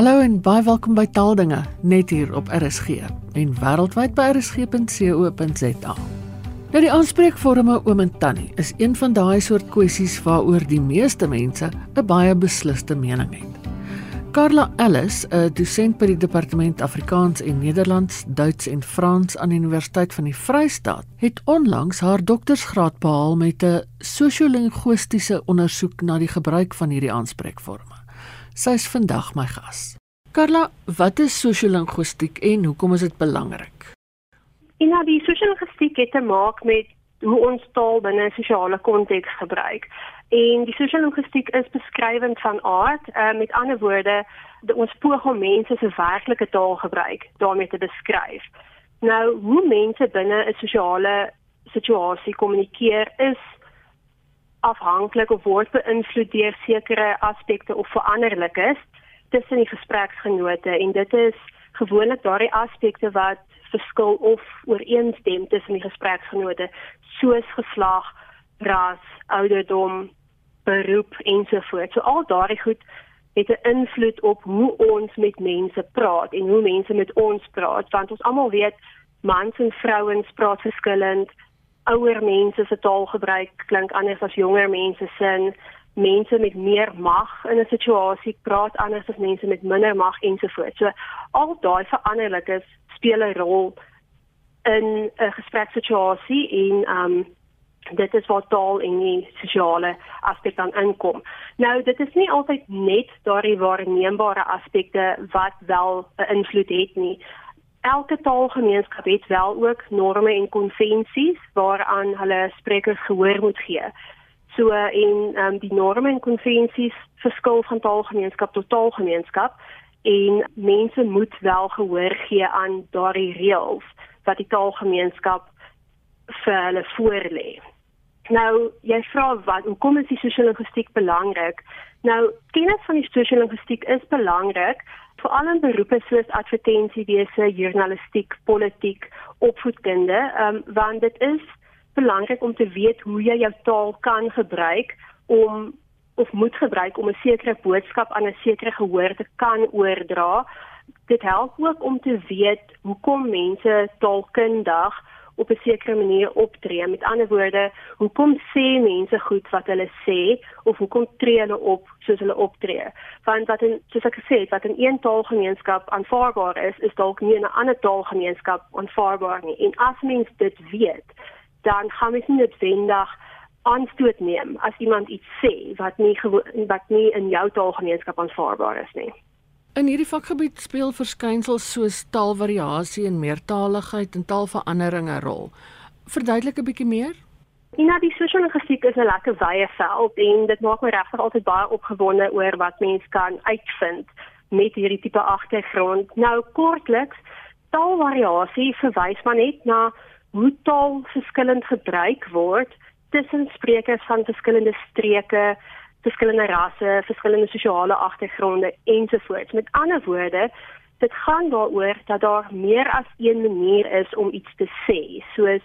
Hallo en baie welkom by Taaldinge net hier op RSG en wêreldwyd by rsg.co.za. Nou die aanspreekvorme oom en tannie is een van daai soort kwessies waaroor die meeste mense 'n baie beslisste mening het. Carla Ellis, 'n dosent by die Departement Afrikaans en Nederlands, Duits en Frans aan die Universiteit van die Vrystaat, het onlangs haar doktorsgraad behaal met 'n sosiolinguistiese ondersoek na die gebruik van hierdie aanspreekvorme. Sy is vandag my gas. Carla, wat is sosiolinguistiek en hoekom is dit belangrik? En nou die sosiologistiek het te maak met hoe ons taal binne 'n sosiale konteks gebruik. En die sosiologistiek is beskrywend van aard, uh, met ander woorde, ons poog om mense se werklike taal gebruik daarmee te beskryf. Nou, hoe mense binne 'n sosiale situasie kommunikeer is afhanklik of word beïnvloed deur sekere aspekte of veranderlikes tussen die gespreksgenote en dit is gewoonlik daardie aspekte wat verskil of ooreenstem tussen die gespreksgenote soos geslag, ras, ouderdom, beroep ensovoorts. So al daardie goed het 'n invloed op hoe ons met mense praat en hoe mense met ons praat want ons almal weet mans en vrouens praat verskillend. Ouer mense se taalgebruik klink anders as jonger mense se mense met meer mag in 'n situasie praat anders as mense met minder mag ensovoorts. So al daai veranderlikes speel 'n rol in 'n gesprekssituasie en um, dit is waar taal en die sosiale aspek dan inkom. Nou dit is nie altyd net daardie waarneembare aspekte wat wel 'n invloed het nie. Elke taalgemeenskap het wel ook norme en konvensies waaraan hulle sprekers gehoor moet gee. So in um, die norme en konvensies verskil van taalgemeenskap tot taalgemeenskap en mense moet wel gehoor gee aan daardie reëls wat die taalgemeenskap vir hulle voorlê. Nou, jy vra wat hoekom is die sosiologistiek belangrik? Nou, kennis van die sosiologistiek is belangrik veral in beroepe soos advertensiewese, journalistiek, politiek, opvoedkunde, um, want dit is belangrik om te weet hoe jy jou taal kan gebruik om of moet gebruik om 'n sekere boodskap aan 'n sekere gehoor te kan oordra. Dit help ook om te weet hoekom mense taalkundig op 'n sekere manier optree. Met ander woorde, hoekom sê mense goed wat hulle sê of hoekom tree hulle op soos hulle optree? Want wat in soos ek gesê het, wat in een taalgemeenskap aanvaarbaar is, is dalk nie in 'n ander taalgemeenskap aanvaarbaar nie. En as mens dit weet, dan gaan mens nie noodwendig aanstoot neem as iemand iets sê wat nie wat nie in jou taalgemeenskap aanvaarbaar is nie. In hierdie vakgebied speel verskynsels soos taalvariasie en meertaligheid en taalverandering 'n rol. Verduidelik 'n bietjie meer. Ja, die sosiologistiek is 'n lekker wye veld en dit maak my regtig altyd baie opgewonde oor wat mens kan uitvind met hierdie tipe agtergrond. Nou kortliks, taalvariasie verwys maar net na hoe taal verskillend gebruik word tussen sprekers van verskillende streke, verskillende rasse, verskillende sosiale agtergronde ensovoorts. Met ander woorde, dit gaan daaroor dat daar meer as een manier is om iets te sê. Soos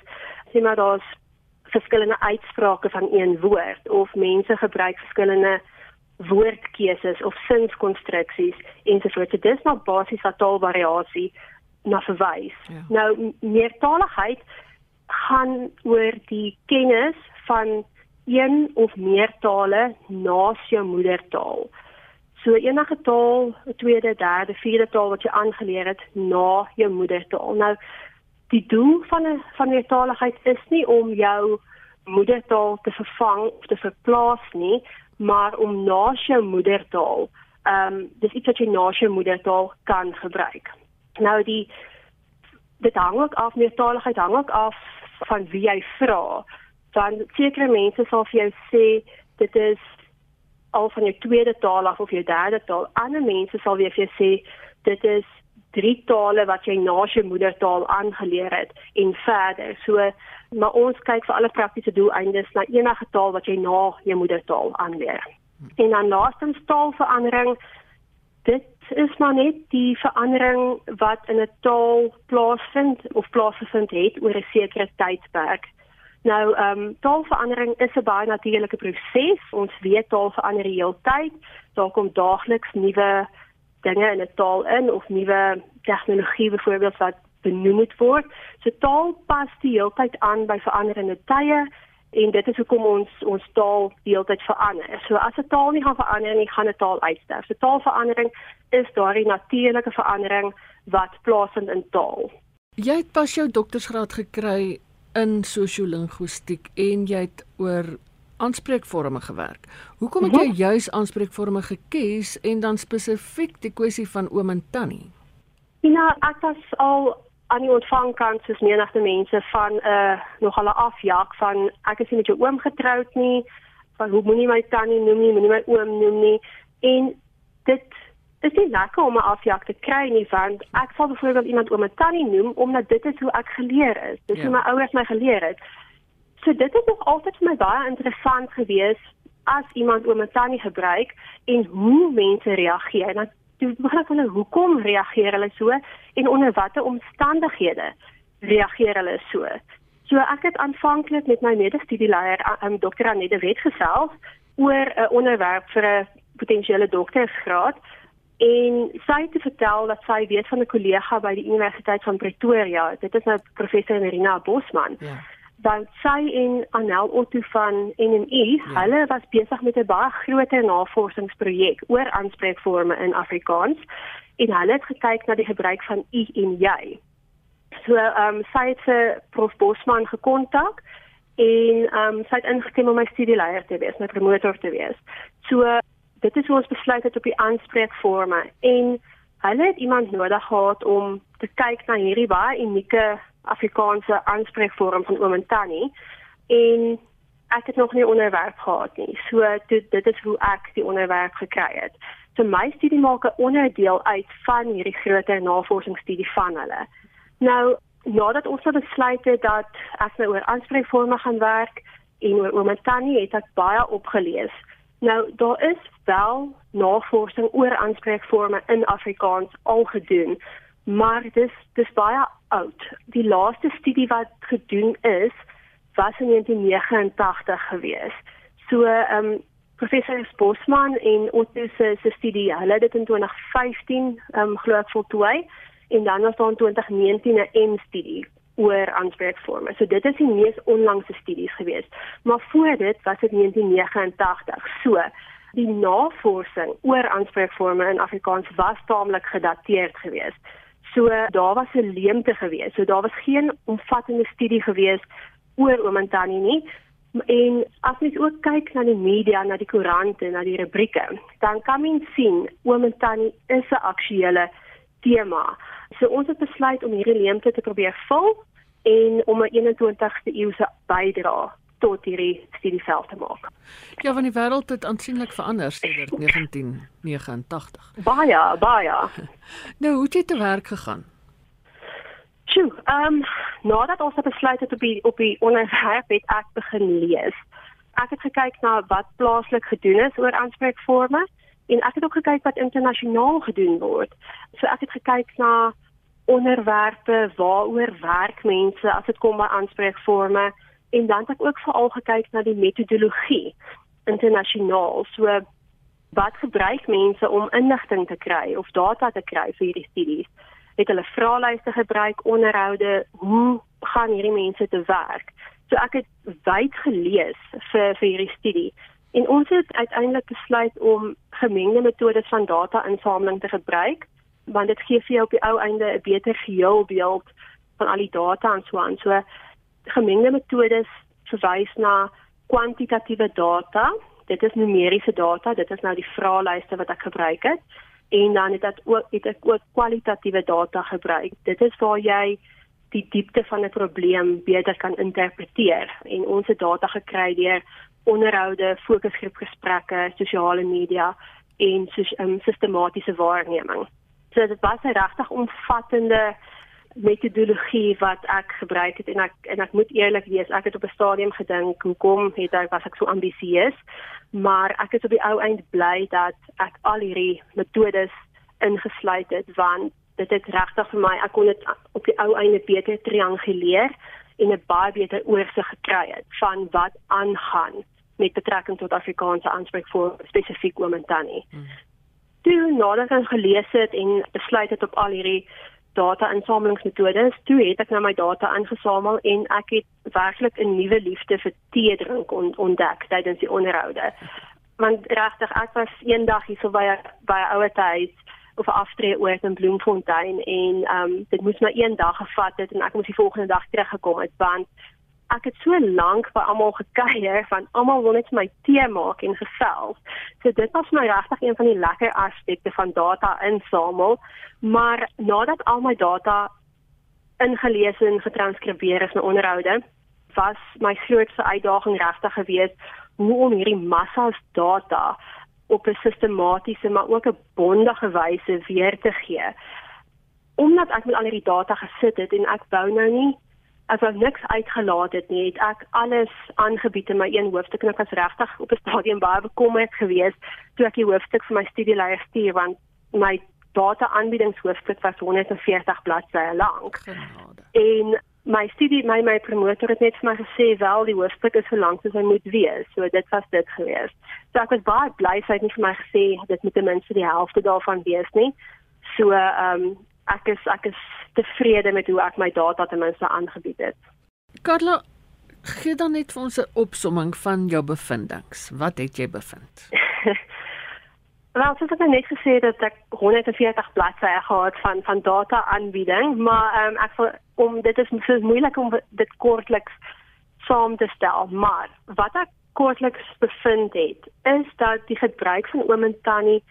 sê maar daar's verskillende uitsprake van een woord of mense gebruik verskillende woordkeuses of sinskonstruksies ensovoorts. Dit is maar basies wat taalvariasie na verwys. Ja. Nou meertaligheid gaan oor die kennis van een of meer tale naas jou moedertaal. So enige taal, 'n tweede, derde, vierde taal wat jy aangeleer het na jou moedertaal. Nou die doel van 'n van meertaligheid is nie om jou moedertaal te vervang of te verplaas nie, maar om naas jou moedertaal, ehm um, dis iets wat jy naas jou moedertaal kan gebruik. Nou die dit hang ook af meertaligheid hang ook af van wie jy vra dan sekere mense sal vir jou sê dit is al van jou tweede taal af of jou derde taal. Ander mense sal weer vir jou sê dit is drie tale wat jy na jou moedertaal aangeleer het en verder. So maar ons kyk vir alle praktiese doeleindes na enige taal wat jy na jou moedertaal aanleer. En dan laastens taalverandering dit is maar net die verandering wat in 'n taal plaasvind of plaasgevind het oor 'n sekere tydperk. Nou, ehm um, taalverandering is 'n baie natuurlike proses. Ons weet taal verander die hele tyd. Daar kom daagliks nuwe dinge in 'n taal in of nuwe tegnologie byvoorbeeld wat benoem moet word. So taal pas die hele tyd aan by veranderende tye en dit is hoekom ons ons taal deeltyd verander. So as 'n taal nie gaan verander nie, gaan 'n taal uitsterf. So taalverandering is daardie natuurlike verandering wat plaasvind in taal. Jy het pas jou doktorsgraad gekry in sosiolingwistiek en jy het oor aanspreekvorme gewerk. Hoekom het jy mhm. juis aanspreekvorme gekies en dan spesifiek die kwessie van oom en tannie? Ja, ek was al aan die ontvangkant soos menige mense van 'n uh, nogal 'n afjak van ek is nie met jou oom getroud nie, van hoe moenie my tannie noem nie, moenie my oom noem nie en dit is nie lekker om 'n afjak te kry nie want ek sal byvoorbeeld iemand oom en tannie noem omdat dit is hoe ek geleer is. Dit is ja. hoe my ouers my geleer het. So dit het nog altyd vir my baie interessant gewees as iemand oom en tannie gebruik en hoe mense reageer. Nou toe begin ek hulle hoekom reageer hulle so en onder watter omstandighede reageer hulle so. So ek het aanvanklik met my medestudieleier um, Dr. Anette Wet gesels oor 'n onderwerp vir 'n potensiële doktorsgraad en sy het vertel dat sy weet van 'n kollega by die Universiteit van Pretoria. Dit is nou professor Marina Bosman. Ja want sy en Anel Otto van NMI, ja. hulle was besig met 'n baie groot navorsingsprojek oor aanspreekvorme in Afrikaans en hulle het gekyk na die gebruik van u en jy. So ehm um, sy het vir Prof Bosman gekontak en ehm um, sy het ingestem om my studieleier te wees, my promotor te wees. So dit is hoe ons besluit het op die aanspreekvorme en hulle het iemand nodig gehad om te kyk na hierdie baie unieke Afrikaanse aanspreekvorm van oom en tannie en ek het nog nie onderwerp gehad nie. So dit dit is hoe ek die onderwerp gekry het. So my studie maak 'n onderdeel uit van hierdie groter navorsingsstudie van hulle. Nou nadat ons besluit het dat ek nou oor aanspreekvorme gaan werk en oor oom en tannie het ek baie opgelees. Nou daar is wel navorsing oor aanspreekvorme in Afrikaans al gedoen, maar dis dis baie oud. Die laaste studie wat gedoen is was in 1989 gewees. So ehm um, professor Bosman en Otto se se studie, hulle het dit in 2015 ehm um, glo ek voltooi en dan was daar in 2019 'n M-studie oor aanspreekvorme. So dit is die mees onlangse studies gewees. Maar voor dit was dit 1989. So die navorsing oor aanspreekvorme in Afrikaans was taamlik gedateerd geweest. So daar was 'n leemte gewees. So daar was geen omvattende studie gewees oor tannie nie. En as mens ook kyk na die media, na die koerante, na die rubrieke, dan kan mens sien oom en tannie is 'n aktuelle tema. So ons het besluit om hierdie leemte te probeer vul en om 'n 21ste eeuse bydrae tot hierdie studieveld te maak. Ja, van die wêreld het aansienlik verander sedert 1989. Baie, baie. Nou, hoe het jy te werk gegaan? Sjoe, ehm um, nadat ons besluit het op die op die onderwerp het ek begin lees. Ek het gekyk na wat plaaslik gedoen is oor aanspreekvorme en ek het ook gekyk wat internasionaal gedoen word. So ek het gekyk na onderwerpe waaroor werk mense as dit kom by aanspreekvorme en dan het ek ook veral gekyk na die metodologie internasionaal. So wat gebruik mense om inligting te kry of data te kry vir hierdie studies? Het hulle vraelyste gebruik, onderhoude, hoe gaan hierdie mense te werk? So ek het wyd gelees vir vir hierdie studie. En ons het uiteindelik besluit om gemengde metodes van data-insameling te gebruik want dit gee vir jou op die ou einde 'n beter geheelbeeld van al die data en so aan. So gemengde metodes verwys na kwantitatiewe data. Dit is numeriese data, dit is nou die vraelyste wat ek gebruik het. En dan het ek ook het ek ook kwalitatiewe data gebruik. Dit is waar jy die diepte van 'n probleem beter kan interpreteer en ons het data gekry deur onderhoude, fokusgroepgesprekke, sosiale media en so 'n um, sistematiese waarneming. So dit was 'n regtig omvattende metodologie wat ek gebruik het en ek en ek moet eerlik wees ek het op 'n stadium gedink hoekom het ek was ek so ambisieus maar ek is op die ou eind bly dat ek al hierdie metodes ingesluit het want dit het regtig vir my ek kon dit op die ou einde beter trianguleer en 'n baie beter oorsig gekry het van wat aangaan met betrekking tot Afrikaanse aanspreek vir spesifiek oom en tannie. Hmm. toe nadat ek gelees het en besluit het op al hierdie data-insamelingsmetodes, toe het ek nou my data ingesamel en ek het werklik 'n nuwe liefde vir tee drink on, ontdek tydens die onderhoude. Want regtig, ek was eendag hier so by by ouer huis of 'n aftree oor in Bloemfontein en ehm um, dit moes my een dag gevat het en ek moes die volgende dag teruggekom het want ek het so lank by almal gekuier van almal wil net my tee maak en gesels. So dit was my regtig een van die lekker aspekte van data insamel, maar nadat al my data ingelees en getranskribeer is in onderhoude, was my grootste uitdaging regtig geweest hoe om hierdie massas data op 'n sistematiese maar ook 'n bondige wyse weer te gee. Omdat ek met al hierdie data gesit het en ek wou nou nie as ek niks uitgelaat het nie, het ek alles aangebied in my een hoofstuk en ek was regtig op 'n stadium baie bekommerd geweest toe ek die hoofstuk vir my studieleier stuur want my data aanbiedingshoofstuk was 140 bladsye lank. Genade. En my studie my my promotor het net vir my gesê wel die hoofstuk is so lank soos hy moet wees. So dit was dit gewees. So ek was baie bly sy het nie vir my gesê dit moet ten minste die helfte daarvan wees nie. So ehm um, ek is ek is tevrede met hoe ek my data ten minste aangebied het. Carla gee dan net vir ons 'n opsomming van jou bevindinge. Wat het jy bevind? Wel, soos ek nou net gesê het dat ek 140 bladsye gehad van van data aanbieding, maar ehm um, ek vir om dit is so moeilik om dit kortliks saam te stel, maar wat ek kortliks bevind het, is dat die gebruik van oom en tannie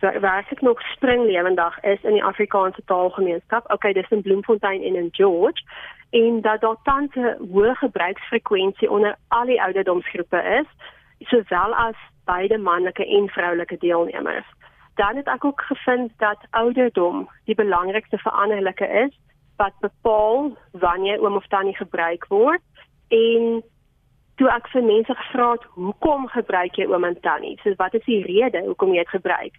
werklik nog springlewendig is in die Afrikaanse taalgemeenskap. Okay, dis in Bloemfontein en in George en dat daar tans 'n hoë gebruiksfrekwensie onder al die ouderdomsgroepe is, sowel as beide manlike en vroulike deelnemers. Dan het ek ook gevind dat ouderdom die belangrikste veranderlike is wat bepaal wanneer oom of tannie gebruik word en toe ek vir mense gevra het hoekom gebruik jy oom en tannie? So wat is die rede hoekom jy dit gebruik?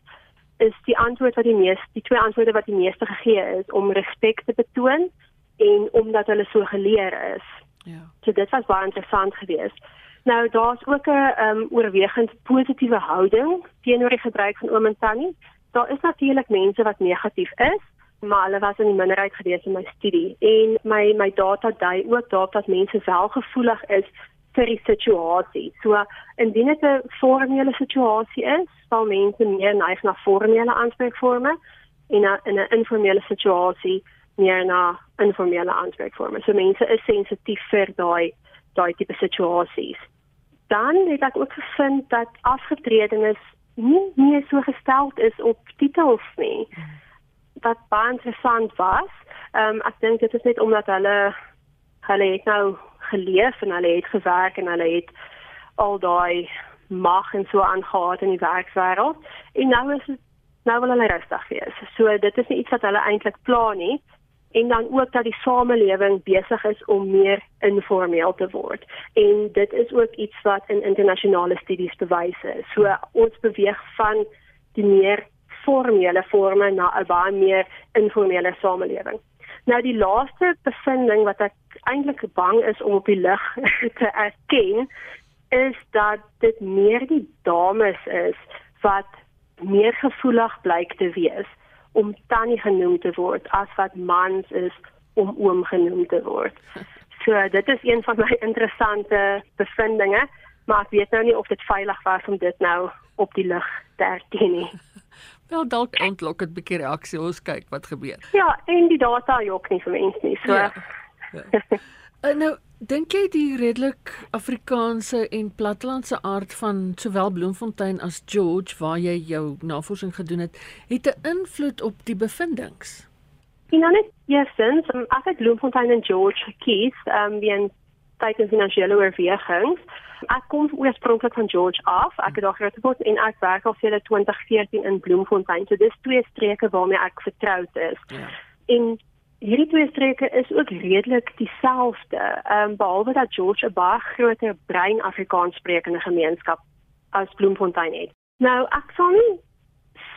Is die antwoord wat die meeste die twee antwoorde wat die meeste gegee is om respek te betoon en omdat hulle so geleer is. Ja. So dit was baie interessant geweest. Nou daar's ook 'n um, oorwegend positiewe houding teenoor die gebruik van oom en tannie. Daar is natuurlik mense wat negatief is, maar hulle was in die minderheid gewees in my studie en my my data dui ook daarop dat mense wel gevoelig is vir die situasie. So indien dit 'n formele situasie is, sal mense meer neig na formele aanspreekvorme en na, in 'n informele situasie meer na informele aanspreekvorme. So mense is sensitief vir daai daai tipe situasies dan het ek ook gevind dat afgetredenes nie meer so gestel is op titels nie. Wat baie interessant was. Ehm um, ek dink dit is net omdat hulle hulle het nou geleef en hulle het gewerk en hulle het al daai mag en so aangegaan in die werkswêreld en nou is dit nou wil hulle rustig wees. So dit is nie iets wat hulle eintlik plan nie en dan ook dat die samelewing besig is om meer informeel te word. En dit is ook iets wat in internasionale studies bewys is. So ons beweeg van die meer formele forme na 'n baie meer informele samelewing. Nou die laaste bevinding wat ek eintlik bang is om op die lig te erken is dat dit meer die dames is wat meer gevoelig blyk te wees om tannie genoem te word as wat mans is om oom genoem te word. So dit is een van my interessante bevindinge, maar ek weet nou nie of dit veilig was om dit nou op die lig te erken nie. Wel dalk ontlok dit 'n bietjie reaksie ons kyk wat gebeur. Ja, en die data jok nie vir mense nie. So ja. ja. Uh, nou dink jy die redelik Afrikaanse en plattelandse aard van sowel Bloemfontein as George waar jy jou navorsing gedoen het, het 'n invloed op die bevindinge? In honest, yes, since um, ek het Bloemfontein en George gekies, ehm um, wie 'n tydens finansiële oorwegings. Ek kom oorspronklik van George af. Ek het daar grootgeword en ek werk al sedert 2014 in Bloemfontein. So dis twee streke waarmee ek vertroud is. Ja. En hierdie twee streke is ook redelik dieselfde. Ehm um, behalwe dat George 'n baie groter brein Afrikaans sprekende gemeenskap as Bloemfontein het. Nou ek sal nie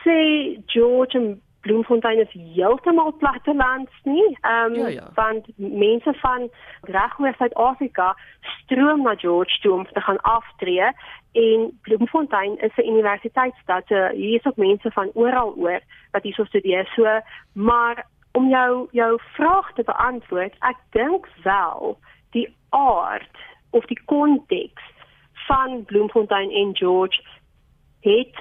sê George en Bloemfontein is heeltemal plattelands nie. Ehm um, ja, ja. want mense van regoor Suid-Afrika stroom na George toe om te gaan aftree en Bloemfontein is 'n universiteitsstad. So hier is ook mense van oral oor wat hier so studeer. So maar om jou jou vraag te beantwoord, ek dink wel die aard of die konteks van Bloemfontein en George het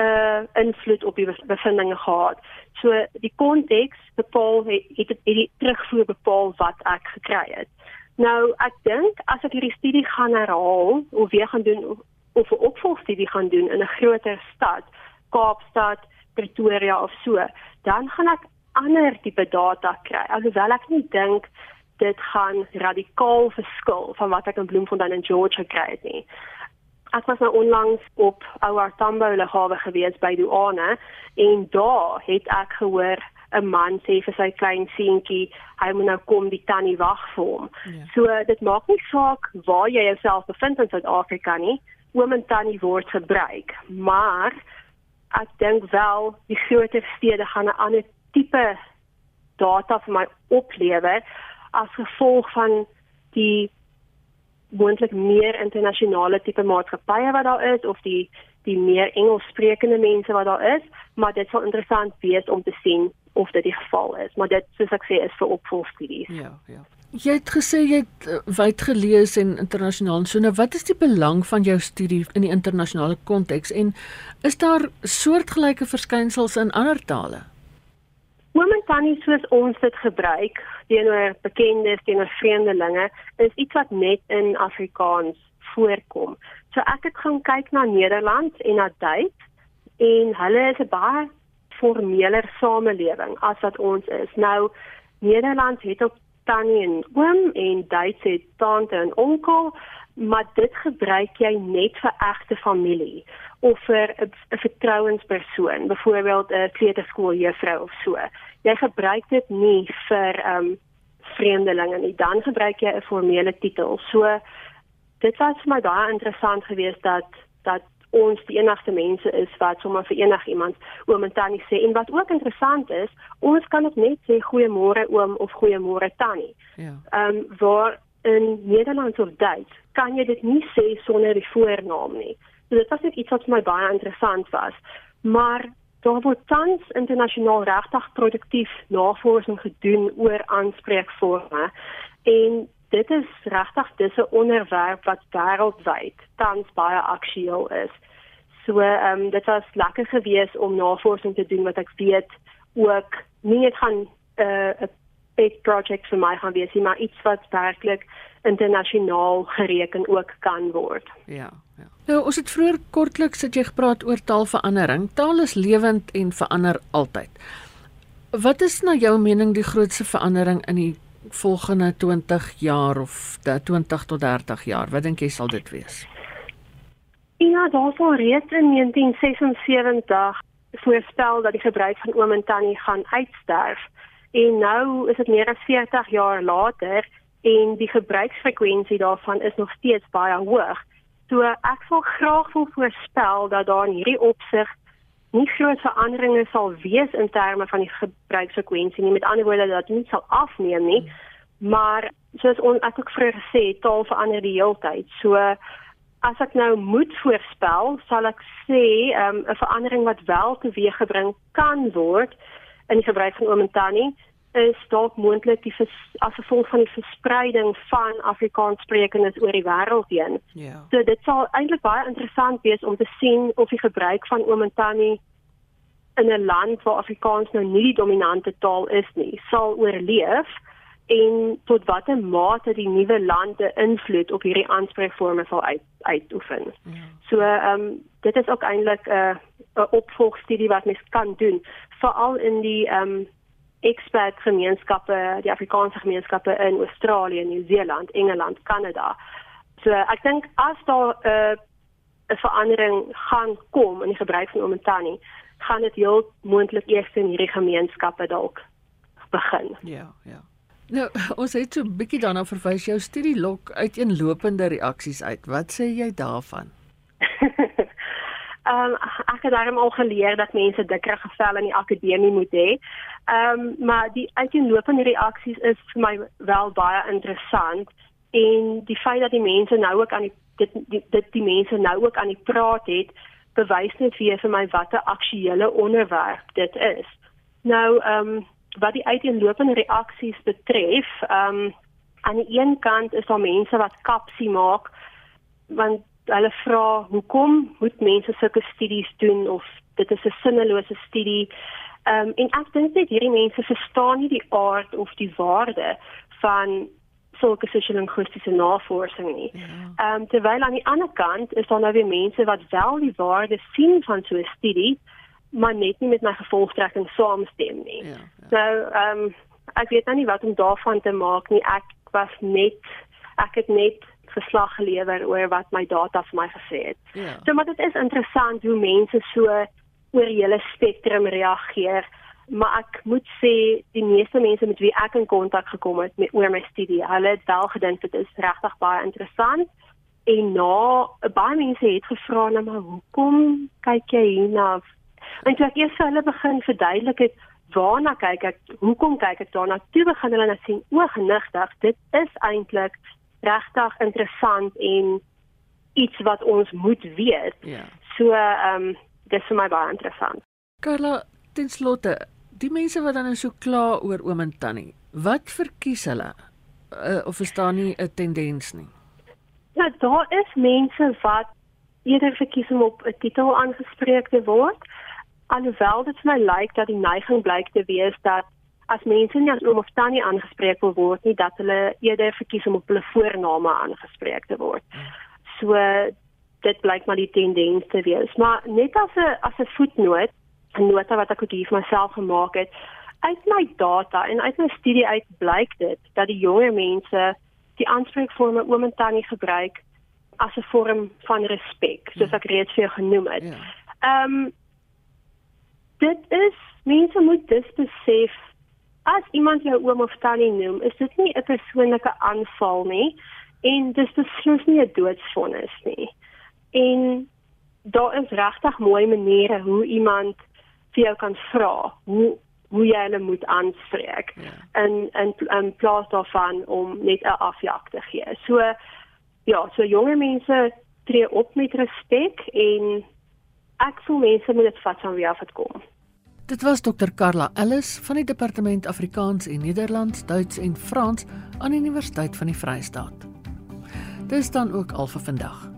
uh, invloed op die bevindinge gehad. So die konteks bepaal het het, het die terugvoer bepaal wat ek gekry het. Nou ek dink as ek hierdie studie gaan herhaal of weer gaan doen of, of 'n opvolgstudie gaan doen in 'n groter stad, Kaapstad, Pretoria of so, dan gaan ek ander tipe data kry. Alhoewel ek nie dink dit gaan radikaal verskil van wat ek in Bloemfontein en George gekry het nie. Ek was nou onlangs op Ouar Tambo lughawe gewees by Douane en daar het ek gehoor 'n man sê vir sy klein seentjie, hy moet nou kom die tannie wag vir hom. Ja. So dit maak nie saak waar jy jouself bevind in Suid-Afrika nie, oom en tannie word gebruik, maar ek dink wel die groter stede gaan 'n ander tipe data vir my oplewer as gevolg van die moontlik meer internasionale tipe maatskappye wat daar is of die die meer Engelssprekende mense wat daar is, maar dit sal interessant wees om te sien of dit die geval is, maar dit soos ek sê is vir opvolgstudies. Ja, ja. Jy het gesê jy het uh, wyd gelees en internasionaal. So nou, wat is die belang van jou studie in die internasionale konteks en is daar soortgelyke verskynsels in ander tale? Momentan soos ons dit gebruik teenoor bekendes, teenoor vreemdelinge, is iets wat net in Afrikaans voorkom. So ek het gaan kyk na Nederland en na Duits en hulle is 'n baie formeler samelewing as wat ons is. Nou Nederland het ook tannie en oom en Duits het tante en onkel, maar dit gebruik jy net vir egte familie of vir 'n vertrouenspersoon, byvoorbeeld 'n kleuterskooljuffrou of so. Jy gebruik dit nie vir ehm um, vreemdelinge nie. Dan gebruik jy 'n formele titel. So dit was vir my baie interessant geweest dat dat ons die enigste mense is wat sommer vir enigiemand oom en tannie sê en wat ook interessant is, ons kan ook net sê goeiemôre oom of goeiemôre tannie. Ja. Ehm um, waar in Nederlands of Duits kan jy dit nie sê sonder die voornaam nie. So dit was net iets wat vir my baie interessant was. Maar daar word tans internasionaal regtig produktief navorsing gedoen oor aanspreekforme en dit is regtig dis 'n onderwerp wat wêreldwyd tans baie aktueel is. So ehm um, dit was lekker geweest om navorsing te doen wat ek weet ook nie net gaan eh, 'n uh, big project vir my gaan wees nie, maar iets wat werklik internasionaal gereken ook kan word. Ja, ja. Nou, ons het vroeër kortliks het jy gepraat oor taalverandering. Taal is lewend en verander altyd. Wat is na jou mening die grootste verandering in die volgende 20 jaar of 20 tot 30 jaar? Wat dink jy sal dit wees? Ja, daar was reeds in 1976 voorspel dat die gebruik van oom en tannie gaan uitsterf. En nou is dit meer as 40 jaar later en die gebruiksfrekwensie daarvan is nog steeds baie hoog. So ek wil graag wil voorspel dat daar in hierdie opsig nie groot veranderinge sal wees in terme van die gebruiksfrekwensie nie. Met ander woorde dat dit nie sal afneem nie. Maar soos ons ek ook vroeër gesê het, taal verander die hele tyd. So as ek nou moet voorspel, sal ek sê 'n um, verandering wat wel teweeggebring kan word in die gebruik van tannie is dalk moontlik die as gevolg van die verspreiding van Afrikaanssprekendes oor die wêreld heen. Ja. So dit sal eintlik baie interessant wees om te sien of die gebruik van tannie in 'n land waar Afrikaans nou nie die dominante taal is nie, sal oorleef en tot watter mate die nuwe lande invloed op hierdie aanspreekvorme sal uit, uitoefen. Ja. So ehm um, dit is ook eintlik 'n uh, 'n opvolgstudie wat mens kan doen, veral in die ehm um, expat gemeenskappe, die Afrikaanse gemeenskappe in Australië, Nieu-Seeland, Engeland, Kanada. So ek dink as daar 'n uh, 'n verandering gaan kom in die gebruik van omentani, gaan dit heel moontlik eers in hierdie gemeenskappe dalk begin. Ja, ja. Nou, ons het so 'n bietjie daarna verwys jou studie lok uiteenlopende reaksies uit. Wat sê jy daarvan? Ehm um, ek het daarom al geleer dat mense dikker gevel in die akademie moet hê. Ehm um, maar die uiteenlopende reaksies is vir my wel baie interessant en die feit dat die mense nou ook aan die dit dit die, die mense nou ook aan die praat het bewys net weer vir my wat 'n aktuele onderwerp dit is. Nou ehm um, wat die uiteenlopende reaksies betref, ehm um, aan die een kant is daar mense wat kapsie maak want hulle vra hoekom moet mense sulke studies doen of dit is 'n sinnelose studie. Ehm um, en ek dink net hierdie mense verstaan nie die aard of die waarde van sulke sosio-linguistiese navorsing nie. Ja. Ehm um, terwyl aan die ander kant is daar nou weer mense wat wel die waarde sien van so 'n studie, maar net nie met my gevolgtrekking saamstem nie. Ja, ja. Nou ehm um, ek weet nou nie wat om daarvan te maak nie. Ek was net ek het net verslag gelewer oor wat my data vir my gesê het. Ja. So maar dit is interessant hoe mense so oor hele spektrum reageer, maar ek moet sê die meeste mense met wie ek in kontak gekom het met oor my studie, hulle het wel gedink dit is regtig baie interessant. En nou, baie mense het gevra na nou, maar hoekom kyk jy hierna? En toe ek eers vir hulle begin verduidelik het waarna kyk ek, hoekom kyk ek daarna? Toe begin hulle net sien, o, genigtig, dit is eintlik regtig interessant en iets wat ons moet weet. Ja. So ehm um, dis vir my baie interessant. Carla, ten slotte, die mense wat dan nou so kla oor oom en tannie, wat verkies hulle? Uh, of is daar nie 'n tendens nie? Ja, daar is mense wat eerder verkies om op 'n titel aangespreek te word. Alhoewel dit vir my lyk dat die neiging blyk te wees dat as mense nie as oom of tannie aangespreek wil word nie, dat hulle eerder verkies om op hulle voorname aangespreek te word. So dit blyk maar die tendens te wees. Maar net as 'n as 'n voetnoot, 'n nota wat ek ook hier vir myself gemaak het, uit my data en uit my studie uit blyk dit dat die jonger mense die aanspreekvorme oom en tannie gebruik as 'n vorm van respek, soos ek reeds vir jou genoem het. Ja. Ehm um, dit is mense moet dus besef as iemand jou oom of tannie noem, is dit nie 'n persoonlike aanval nie en dis beslis nie 'n doodsvonnis nie. En daar is regtig mooi maniere hoe iemand vir jou kan vra hoe hoe jy hulle moet aanspreek ja. en en en plaas daarvan om net 'n afjag te gee. So ja, so jonger mense tree op met respek en ek voel mense moet dit vat van wie af dit kom. Dit was Dr Carla Ellis van die Departement Afrikaans en Nederlands, Duits en Frans aan die Universiteit van die Vrye State. Dis dan ook al vir vandag.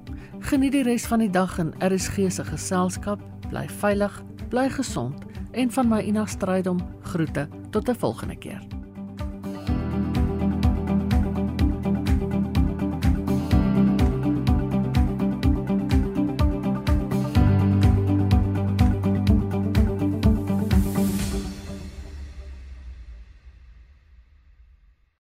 Geniet die res van die dag in RSG se geselskap. Bly veilig, bly gesond en van my Ina Strydom groete tot 'n volgende keer.